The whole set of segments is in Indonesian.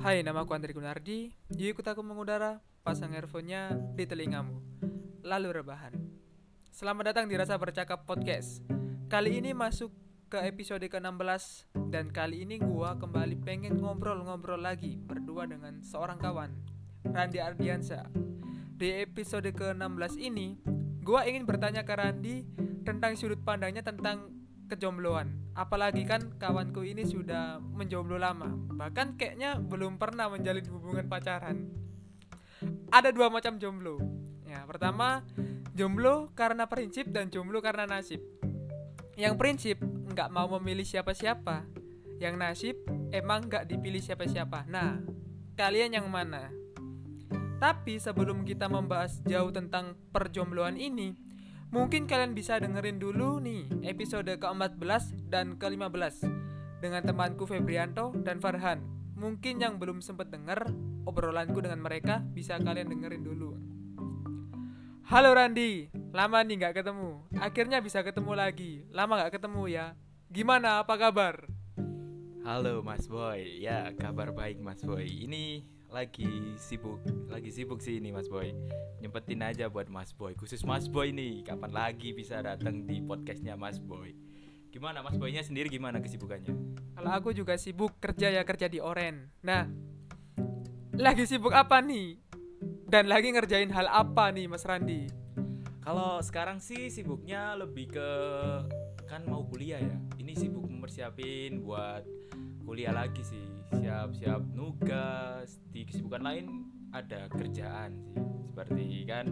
Hai, nama aku Andri Gunardi. Yuk ikut aku mengudara, pasang earphone-nya di telingamu. Lalu rebahan. Selamat datang di Rasa Bercakap Podcast. Kali ini masuk ke episode ke-16 dan kali ini gua kembali pengen ngobrol-ngobrol lagi berdua dengan seorang kawan, Randi Ardiansa. Di episode ke-16 ini, gua ingin bertanya ke Randi tentang sudut pandangnya tentang kejombloan. Apalagi kan kawanku ini sudah menjomblo lama. Bahkan kayaknya belum pernah menjalin hubungan pacaran. Ada dua macam jomblo. Ya, pertama jomblo karena prinsip dan jomblo karena nasib. Yang prinsip nggak mau memilih siapa-siapa. Yang nasib emang nggak dipilih siapa-siapa. Nah, kalian yang mana? Tapi sebelum kita membahas jauh tentang perjombloan ini, Mungkin kalian bisa dengerin dulu nih episode ke-14 dan ke-15 dengan temanku Febrianto dan Farhan. Mungkin yang belum sempat denger obrolanku dengan mereka bisa kalian dengerin dulu. Halo Randi, lama nih nggak ketemu. Akhirnya bisa ketemu lagi. Lama nggak ketemu ya. Gimana? Apa kabar? Halo Mas Boy, ya kabar baik Mas Boy. Ini lagi sibuk lagi sibuk sih ini Mas Boy. Nyempetin aja buat Mas Boy khusus Mas Boy nih kapan lagi bisa datang di podcastnya Mas Boy? Gimana Mas Boynya sendiri gimana kesibukannya? Kalau aku juga sibuk kerja ya kerja di Oren. Nah lagi sibuk apa nih? Dan lagi ngerjain hal apa nih Mas Randi? Kalau sekarang sih sibuknya lebih ke kan mau kuliah ya. Ini sibuk mempersiapin buat kuliah lagi sih. Siap-siap nugas di kesibukan lain ada kerjaan sih. Seperti kan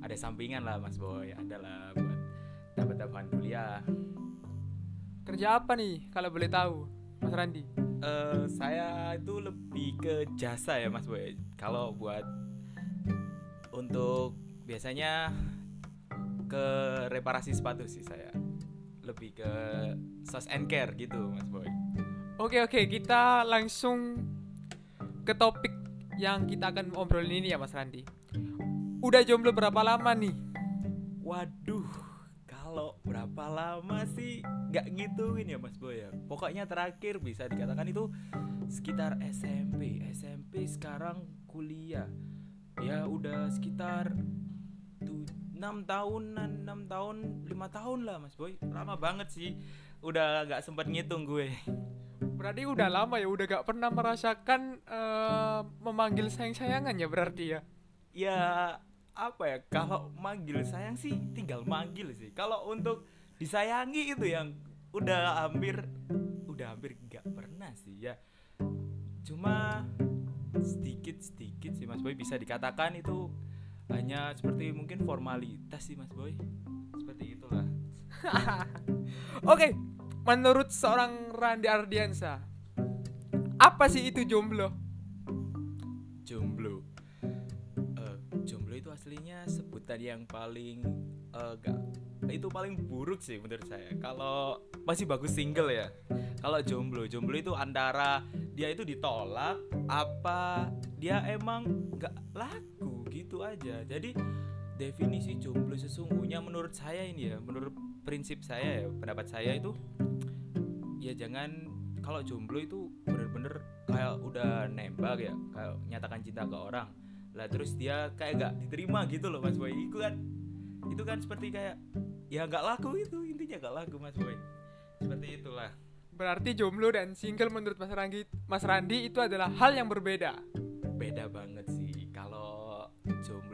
ada sampingan lah mas boy. Adalah buat dapat tambahan kuliah. Kerja apa nih kalau boleh tahu mas Randi? Uh, saya itu lebih ke jasa ya mas boy. Kalau buat untuk biasanya ke reparasi sepatu sih saya lebih ke sos and care gitu mas boy Oke oke, kita langsung ke topik yang kita akan ngobrolin ini ya Mas Randi. Udah jomblo berapa lama nih? Waduh, kalau berapa lama sih nggak gituin ya Mas Boy ya. Pokoknya terakhir bisa dikatakan itu sekitar SMP. SMP sekarang kuliah. Ya udah sekitar 6 tahunan, 6 tahun, 5 tahun lah Mas Boy. Lama banget sih. Udah nggak sempat ngitung gue. Berarti udah lama ya, udah gak pernah merasakan uh, memanggil sayang-sayangan ya berarti ya? Ya apa ya, kalau manggil sayang sih tinggal manggil sih. Kalau untuk disayangi itu yang udah hampir udah hampir gak pernah sih ya. Cuma sedikit sedikit sih Mas Boy bisa dikatakan itu hanya seperti mungkin formalitas sih Mas Boy. Seperti itulah. Oke, okay menurut seorang Randi Ardiansa apa sih itu jomblo jomblo uh, jomblo itu aslinya sebutan yang paling uh, gak itu paling buruk sih menurut saya kalau masih bagus single ya kalau jomblo jomblo itu antara dia itu ditolak apa dia emang nggak laku gitu aja. Jadi definisi jomblo sesungguhnya menurut saya ini ya menurut prinsip saya ya pendapat saya itu ya jangan kalau jomblo itu bener-bener kayak udah nembak ya kayak nyatakan cinta ke orang. Lah terus dia kayak gak diterima gitu loh mas boy. Itu kan itu kan seperti kayak ya nggak laku itu intinya nggak laku mas boy. Seperti itulah. Berarti jomblo dan single menurut mas Randi mas Randi itu adalah hal yang berbeda? Beda banget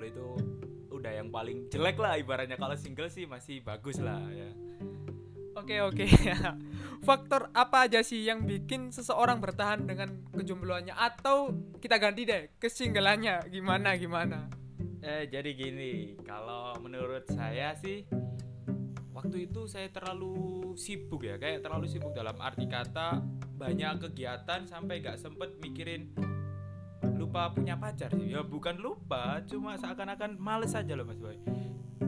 jomblo itu udah yang paling jelek lah ibaratnya. Kalau single sih masih bagus lah ya. Oke oke. Faktor apa aja sih yang bikin seseorang bertahan dengan kejombloannya? Atau kita ganti deh kesinggalannya gimana gimana? Eh jadi gini, kalau menurut saya sih waktu itu saya terlalu sibuk ya, kayak terlalu sibuk dalam arti kata banyak kegiatan sampai gak sempet mikirin lupa punya pacar sih. Ya bukan lupa, cuma seakan-akan males aja loh Mas Boy.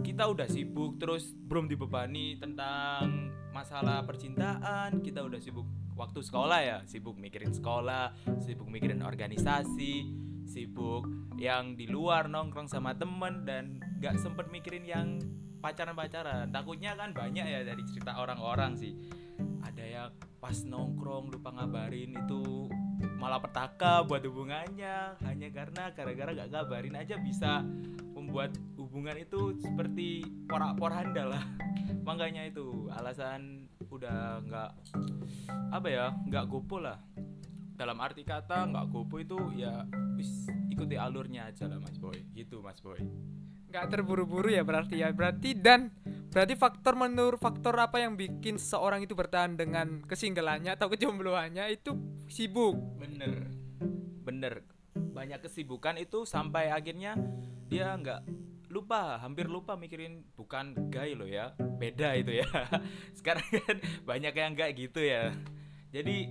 Kita udah sibuk terus belum dibebani tentang masalah percintaan. Kita udah sibuk waktu sekolah ya sibuk mikirin sekolah sibuk mikirin organisasi sibuk yang di luar nongkrong sama temen dan gak sempet mikirin yang pacaran-pacaran. Takutnya kan banyak ya dari cerita orang-orang sih. Ada kayak pas nongkrong lupa ngabarin itu malah petaka buat hubungannya. Hanya karena gara-gara gak ngabarin aja bisa membuat hubungan itu seperti porak-poranda lah. Makanya itu alasan udah nggak apa ya nggak gopo lah. Dalam arti kata nggak gopo itu ya wis ikuti alurnya aja lah mas boy. Gitu mas boy. Nggak terburu-buru ya berarti ya. Berarti dan berarti faktor menurut faktor apa yang bikin seorang itu bertahan dengan kesinggelannya atau kejombloannya itu sibuk? Bener. Bener. Banyak kesibukan itu sampai akhirnya dia nggak lupa hampir lupa mikirin bukan gay lo ya beda itu ya. Sekarang kan banyak yang nggak gitu ya. Jadi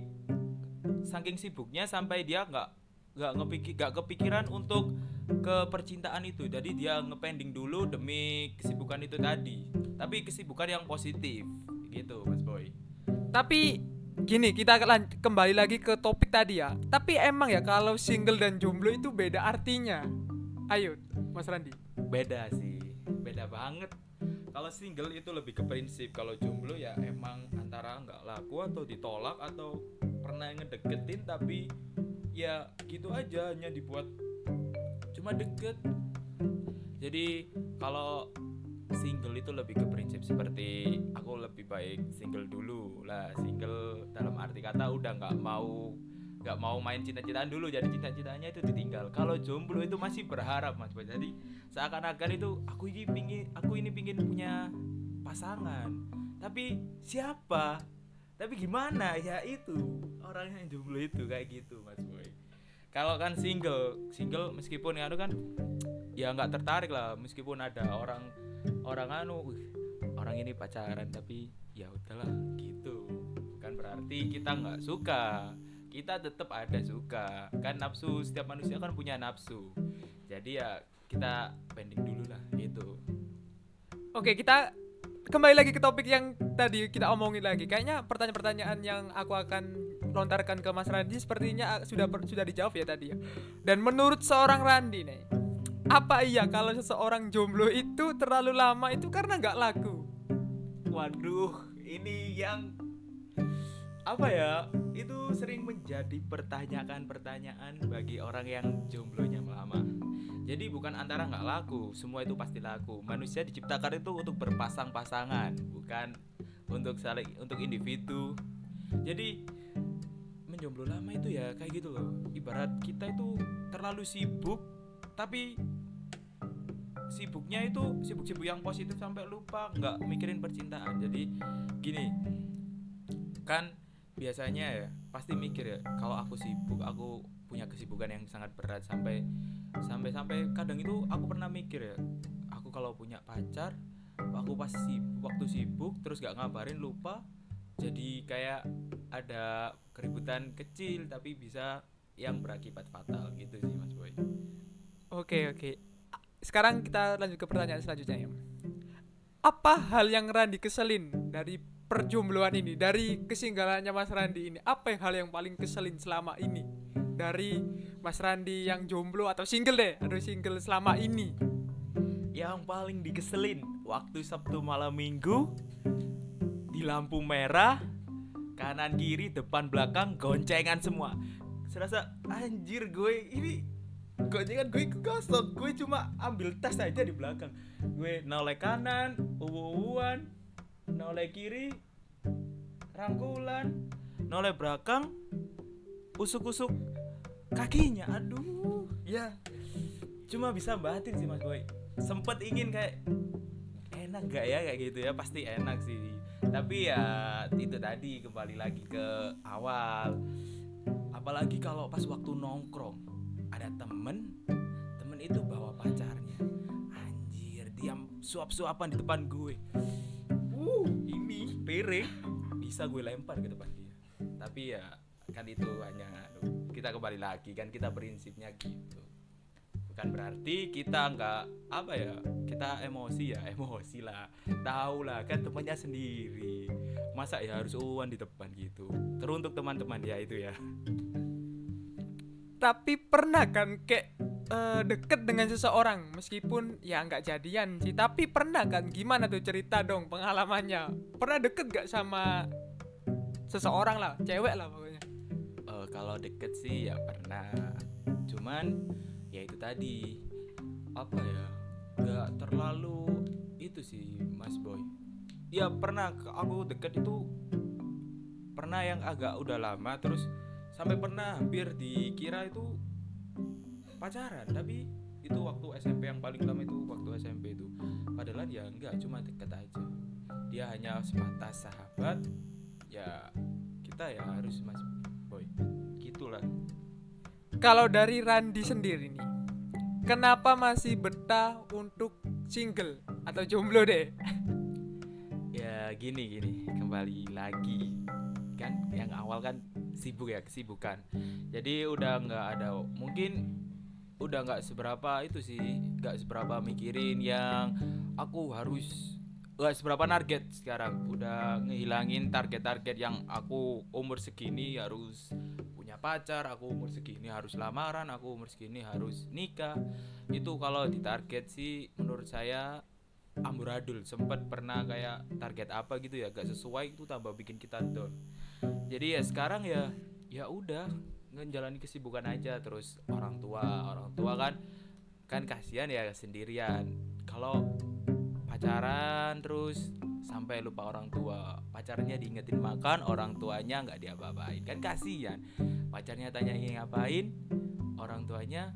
saking sibuknya sampai dia nggak nggak ngepikir nggak kepikiran untuk ke percintaan itu. Jadi dia ngepending dulu demi kesibukan itu tadi tapi kesibukan yang positif gitu mas boy. Tapi gini kita kembali lagi ke topik tadi ya. Tapi emang ya kalau single dan jomblo itu beda artinya? Ayo mas Randi. Beda sih beda banget. Kalau single itu lebih ke prinsip. Kalau jomblo ya emang antara nggak laku atau ditolak atau pernah ngedeketin tapi ya gitu aja hanya dibuat cuma deket. Jadi kalau single itu lebih ke prinsip seperti aku lebih baik single dulu. Lah single dalam arti kata udah nggak mau nggak mau main cinta-cintaan dulu. Jadi cinta-cintanya itu ditinggal. Kalau jomblo itu masih berharap mas jadi seakan-akan itu aku ini pingin aku ini pingin punya pasangan. Tapi siapa? Tapi gimana? Ya itu orang yang jomblo itu kayak gitu mas boy. Kalau kan single single meskipun ya kan ya nggak tertarik lah. Meskipun ada orang orang anu orang ini pacaran tapi ya udahlah gitu. Kan berarti kita nggak suka. Kita tetap ada suka. Kan nafsu setiap manusia kan punya nafsu. Jadi ya kita pending dulu lah gitu. Oke kita kembali lagi ke topik yang tadi kita omongin lagi. Kayaknya pertanyaan-pertanyaan yang aku akan lontarkan ke Mas Randi sepertinya sudah sudah dijawab ya tadi ya. Dan menurut seorang Randi nih, apa iya kalau seseorang jomblo itu terlalu lama itu karena nggak laku? Waduh, ini yang apa ya? Itu sering menjadi pertanyaan-pertanyaan bagi orang yang jomblonya lama. Jadi bukan antara nggak laku, semua itu pasti laku. Manusia diciptakan itu untuk berpasang-pasangan, bukan untuk saling untuk individu. Jadi menjomblo lama itu ya kayak gitu loh ibarat kita itu terlalu sibuk tapi sibuknya itu sibuk-sibuk yang positif sampai lupa nggak mikirin percintaan jadi gini kan biasanya ya pasti mikir ya kalau aku sibuk aku punya kesibukan yang sangat berat sampai sampai sampai kadang itu aku pernah mikir ya aku kalau punya pacar aku pasti waktu sibuk terus gak ngabarin lupa jadi kayak ada keributan kecil tapi bisa yang berakibat fatal gitu sih Mas Boy. Oke oke. Sekarang kita lanjut ke pertanyaan selanjutnya ya. Apa hal yang Randi keselin dari perjombloan ini, dari kesinggalannya Mas Randi ini? Apa yang hal yang paling keselin selama ini dari Mas Randi yang jomblo atau single deh, atau single selama ini? Yang paling dikeselin waktu Sabtu malam Minggu di lampu merah kanan kiri depan belakang goncengan semua serasa anjir gue ini goncengan gue kosong gue cuma ambil tas aja di belakang. Gue noleh kanan uwuan noleh kiri rangkulan noleh belakang usuk-usuk kakinya. Aduh. Ya cuma bisa batin sih mas boy. Sempet ingin kayak enak gak ya? Kayak gitu ya. Pasti enak sih. Tapi ya itu tadi kembali lagi ke awal. Apalagi kalau pas waktu nongkrong ada temen temen itu bawa pacarnya. Anjir diam suap-suapan di depan gue. Uh ini piring bisa gue lempar ke depan dia. Tapi ya kan itu hanya kita kembali lagi kan kita prinsipnya gitu. Bukan berarti kita nggak apa ya kita emosi ya emosi lah. Tahu lah kan temannya sendiri. Masa ya harus uan di depan gitu. Teruntuk teman-teman ya itu ya tapi pernah kan kayak uh, deket dengan seseorang meskipun ya nggak jadian sih. Tapi pernah kan gimana tuh cerita dong pengalamannya? Pernah deket gak sama seseorang lah cewek lah pokoknya? Eh, kalau deket sih ya pernah. Cuman ya itu tadi apa ya nggak terlalu itu sih mas boy. Ya pernah aku deket itu pernah yang agak udah lama terus sampai pernah hampir dikira itu pacaran tapi itu waktu SMP yang paling lama itu waktu SMP itu. Padahal ya enggak cuma deket aja. Dia hanya sebatas sahabat ya kita ya harus mas boy gitulah. Kalau dari Randi sendiri nih kenapa masih betah untuk single atau jomblo deh? Ya gini gini kembali lagi. Kan yang awal kan sibuk ya kesibukan. Jadi udah nggak ada mungkin udah nggak seberapa itu sih nggak seberapa mikirin yang aku harus nggak seberapa target sekarang. Udah ngehilangin target-target yang aku umur segini harus punya pacar aku umur segini harus lamaran aku umur segini harus nikah. Itu kalau ditarget sih menurut saya amburadul. Sempet pernah kayak target apa gitu ya gak sesuai itu tambah bikin kita down jadi ya sekarang ya ya udah ngejalani kesibukan aja terus orang tua orang tua kan kan kasihan ya sendirian. Kalau pacaran terus sampai lupa orang tua pacarnya diingetin makan orang tuanya nggak diapa-apain. Kan kasihan pacarnya tanya ingin ngapain orang tuanya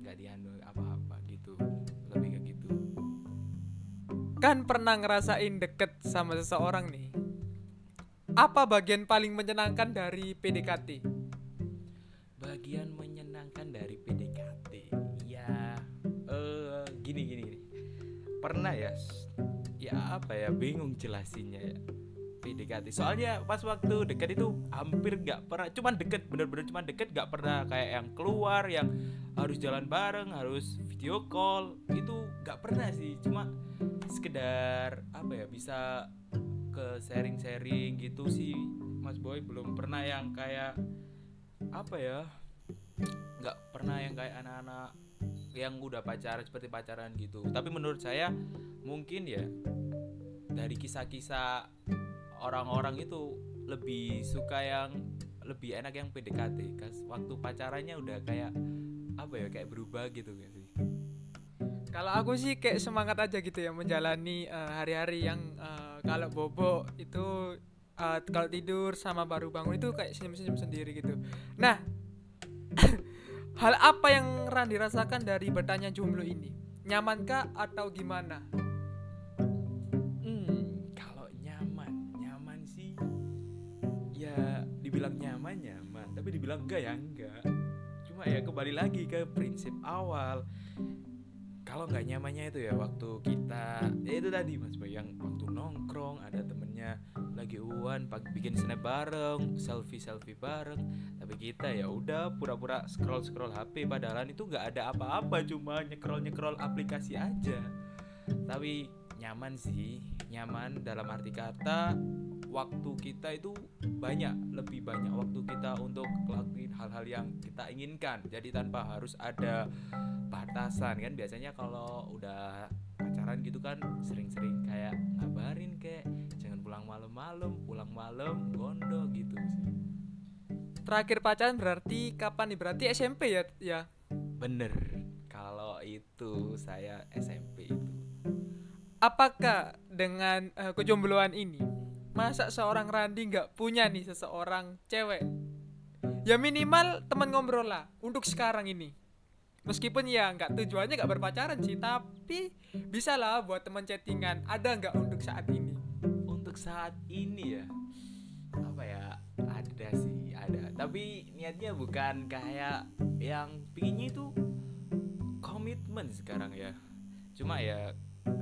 nggak dianu apa-apa gitu. Lebih kayak gitu. Kan pernah ngerasain deket sama seseorang nih apa bagian paling menyenangkan dari PDKT bagian menyenangkan dari PDKT ya eh gini gini gini. Pernah ya ya apa ya bingung jelasinnya ya PDKT soalnya pas waktu deket itu hampir nggak pernah cuman deket bener-bener cuman deket nggak pernah kayak yang keluar yang harus jalan bareng harus video call itu nggak pernah sih. Cuma sekedar apa ya bisa ke sharing-sharing gitu sih. Mas Boy belum pernah yang kayak apa ya nggak pernah yang kayak anak-anak yang udah pacaran seperti pacaran gitu. Tapi menurut saya mungkin ya dari kisah-kisah orang-orang itu lebih suka yang lebih enak yang PDKT kas waktu pacarannya udah kayak apa ya kayak berubah gitu gak sih? Kalau aku sih kayak semangat aja gitu ya menjalani eh, hari-hari yang eh, kalau bobo itu eh, kalau tidur sama baru bangun itu kayak senyum-senyum sendiri gitu. Nah, hal apa yang Ran dirasakan dari bertanya jomblo ini? Nyamankah atau gimana? Hmm, kalau nyaman, nyaman sih ya dibilang nyaman nyaman, tapi dibilang enggak ya enggak. Cuma ya kembali lagi ke prinsip awal. Kalau nggak nyamannya itu ya waktu kita ya itu tadi Mas Boy yang waktu nongkrong ada temennya lagi uan bikin snap bareng, selfie selfie bareng, tapi kita ya udah pura-pura scroll scroll HP padahal itu nggak ada apa-apa cuma nyekrol nyekrol aplikasi aja. Tapi nyaman sih nyaman dalam arti kata waktu kita itu banyak lebih banyak waktu kita untuk ngelakuin hal-hal yang kita inginkan jadi tanpa harus ada batasan kan biasanya kalau udah pacaran gitu kan sering-sering kayak ngabarin kayak jangan pulang malam-malam pulang malam gondo gitu sih Terakhir pacaran berarti kapan nih? Berarti SMP ya? Ya. bener kalau itu saya SMP itu Apakah dengan eh, kejombloan ini masa seorang Randi nggak punya nih seseorang cewek? Ya minimal teman ngobrol lah untuk sekarang ini. Meskipun ya nggak tujuannya nggak berpacaran sih, tapi bisa lah buat teman chattingan. Ada nggak untuk saat ini? untuk saat ini ya apa ya ada sih ada tapi niatnya bukan kayak yang pinginnya itu komitmen sekarang ya cuma ya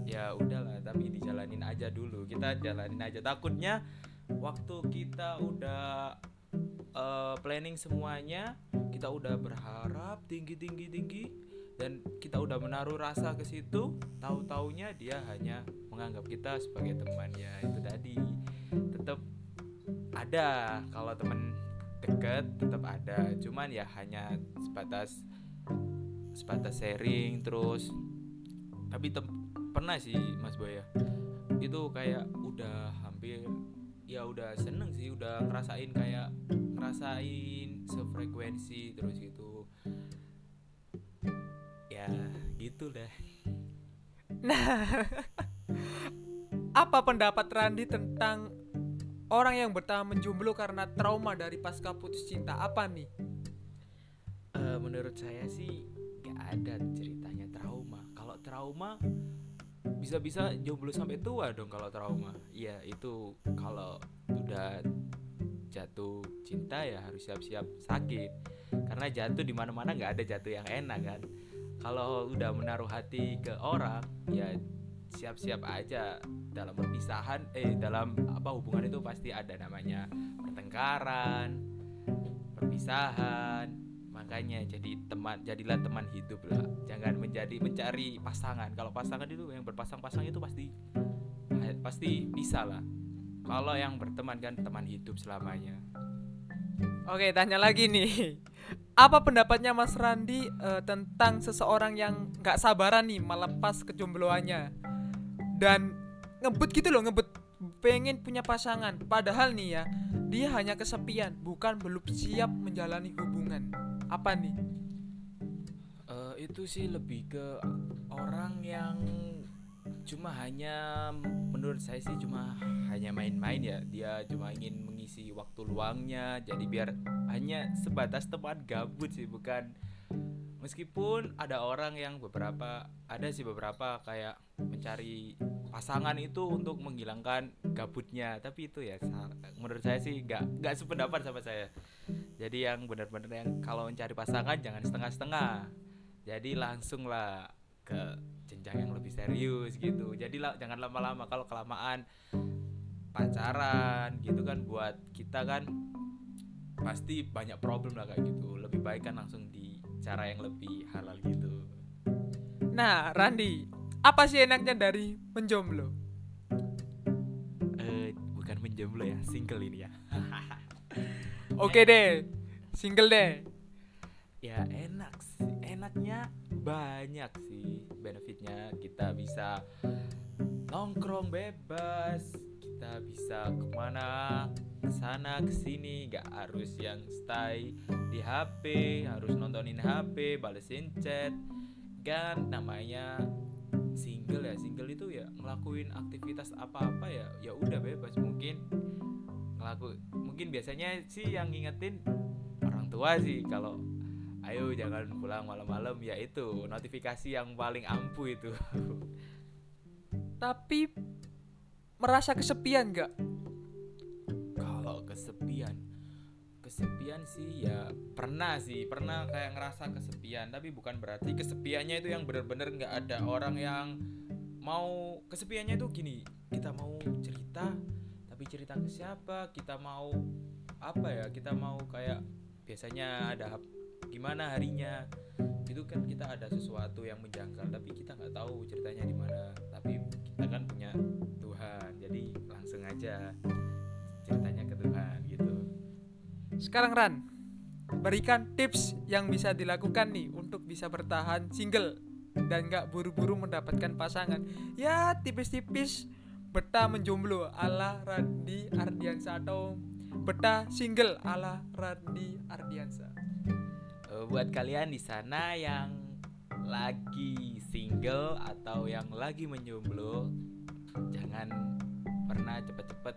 ya udahlah tapi dijalanin aja dulu. Kita jalanin aja. Takutnya waktu kita udah eh, planning semuanya kita udah berharap tinggi tinggi tinggi dan kita udah menaruh rasa ke situ tahu taunya dia hanya menganggap kita sebagai teman ya itu tadi. Tetap ada. Kalau teman deket tetap ada. Cuman ya hanya sebatas sebatas sharing terus. Tapi pernah sih Mas Boy ya itu kayak udah hampir ya udah seneng sih udah ngerasain kayak ngerasain sefrekuensi terus gitu ya gitu deh Nah, apa pendapat Randi tentang orang yang bertahan menjomblo karena trauma dari pasca putus cinta? Apa nih? Eh, menurut saya sih gak ada ceritanya trauma kalau trauma bisa-bisa jomblo sampai tua dong kalau trauma. Ya itu kalau udah jatuh cinta ya harus siap-siap sakit. Karena jatuh di mana-mana nggak ada jatuh yang enak kan. Kalau udah menaruh hati ke orang ya siap-siap aja. Dalam perpisahan eh dalam apa hubungan itu pasti ada namanya pertengkaran perpisahan makanya jadi teman jadilah teman hidup lah jangan menjadi mencari pasangan kalau pasangan itu yang berpasang-pasang itu pasti pasti bisa lah kalau yang berteman kan teman hidup selamanya Oke, tanya lagi nih. Apa pendapatnya Mas Randi eh, tentang seseorang yang nggak sabaran nih melepas kejombloannya dan ngebut gitu loh, ngebut pengen punya pasangan. Padahal nih ya, dia hanya kesepian, bukan belum siap menjalani hubungan. Apa nih? Eh, itu sih lebih ke orang yang cuma hanya menurut saya sih cuma hanya main-main ya. Dia cuma ingin mengisi waktu luangnya jadi biar hanya sebatas teman gabut sih bukan. Meskipun ada orang yang beberapa ada sih beberapa kayak mencari pasangan itu untuk menghilangkan gabutnya tapi itu ya menurut saya sih nggak nggak sependapat sama saya jadi yang benar-benar yang kalau mencari pasangan jangan setengah-setengah. Jadi langsung lah ke jenjang yang lebih serius gitu. Jadi lah jangan lama-lama. Kalau kelamaan pacaran gitu kan buat kita kan pasti banyak problem lah kayak gitu. Lebih baik kan langsung di cara yang lebih halal gitu. Nah, Randi, apa sih enaknya dari menjomblo? eh bukan menjomblo ya single ini ya Oke deh, single deh. ya enak sih. Enaknya banyak sih benefitnya. Kita bisa nongkrong bebas kita bisa ke mana ke sana ke sini nggak harus yang stay di HP harus nontonin HP balesin chat. Kan namanya single ya. Single itu ya ngelakuin aktivitas apa-apa ya. Ya udah bebas. Mungkin ngelaku mungkin biasanya sih yang ngingetin orang tua sih kalau ayo jangan pulang malam-malam. Ya itu notifikasi yang paling ampuh itu. Tapi merasa kesepian nggak? kalau kesepian kesepian sih ya pernah sih pernah kayak ngerasa kesepian. Tapi bukan berarti kesepiannya itu yang bener-bener nggak ada. Orang yang mau kesepiannya itu gini kita mau cerita tapi cerita ke siapa kita mau apa ya kita mau kayak biasanya ada gimana harinya. Itu kan kita ada sesuatu yang menjangkal tapi kita nggak tahu ceritanya di mana. Tapi kita kan punya Tuhan jadi langsung aja ceritanya ke Tuhan gitu. Sekarang Ran, berikan tips yang bisa dilakukan nih untuk bisa bertahan single dan nggak buru-buru mendapatkan pasangan. Ya tipis-tipis betah menjomblo ala Randi Ardiansa atau betah single ala Randi Ardiansa. Eh, buat kalian di sana yang lagi single atau yang lagi menjomblo jangan pernah cepet-cepet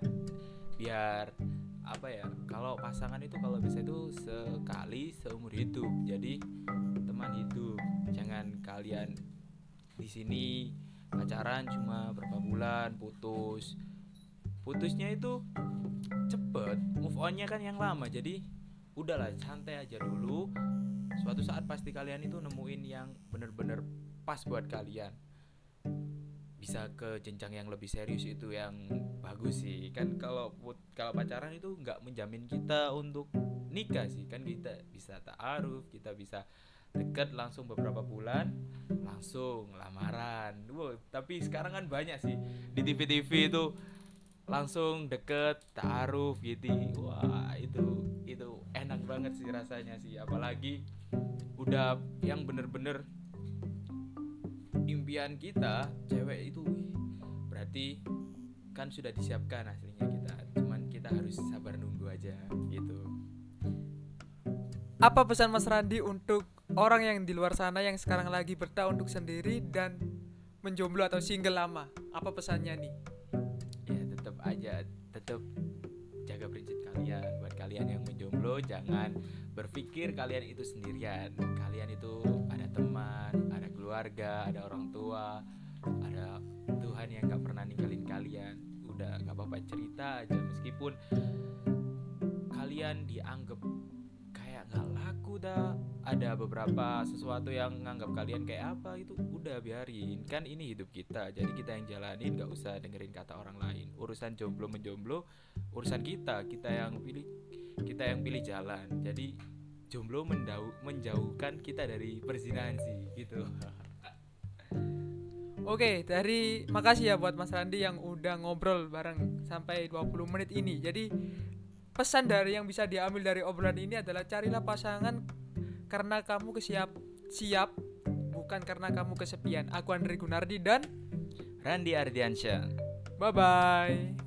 biar apa ya kalau pasangan itu kalau bisa itu sekali seumur hidup jadi teman hidup jangan kalian di sini pacaran cuma berapa bulan putus. Putusnya itu cepet move onnya kan yang lama. Jadi udahlah santai aja dulu. Suatu saat pasti kalian itu nemuin yang bener-bener pas buat kalian. Bisa ke jenjang yang lebih serius itu yang bagus sih. Kan kalau kalau pacaran itu nggak menjamin kita untuk nikah sih. Kan kita bisa taaruf kita bisa deket langsung beberapa bulan langsung lamaran. Wow, tapi sekarang kan banyak sih. Di TV-TV itu langsung deket taaruf gitu. Wah itu itu enak banget sih rasanya sih. Apalagi udah yang bener-bener impian kita cewek itu berarti kan sudah disiapkan aslinya kita. Cuman kita harus sabar nunggu aja gitu. Apa pesan Mas Randi untuk orang yang di luar sana yang sekarang lagi bertahun untuk sendiri dan menjomblo atau single lama? Apa pesannya nih? ya tetap aja tetap jaga prinsip kalian buat kalian yang menjomblo jangan berpikir kalian itu sendirian kalian itu ada teman ada keluarga ada orang tua ada Tuhan yang gak pernah ninggalin kalian udah gak apa-apa cerita aja meskipun kalian dianggap kayak nggak laku dah ada beberapa sesuatu yang nganggap kalian kayak apa itu udah biarin. Kan ini hidup kita jadi kita yang jalanin nggak usah dengerin kata orang lain. Urusan jomblo menjomblo urusan kita kita yang pilih kita yang pilih jalan. Jadi jomblo mendau menjauhkan kita dari perzinahan sih gitu. Oke, dari makasih ya buat Mas Randi yang udah ngobrol bareng sampai 20 menit ini. Jadi pesan dari yang bisa diambil dari obrolan ini adalah carilah pasangan karena kamu kesiap siap bukan karena kamu kesepian. Aku Andri Gunardi dan Randi Ardiansyah bye bye.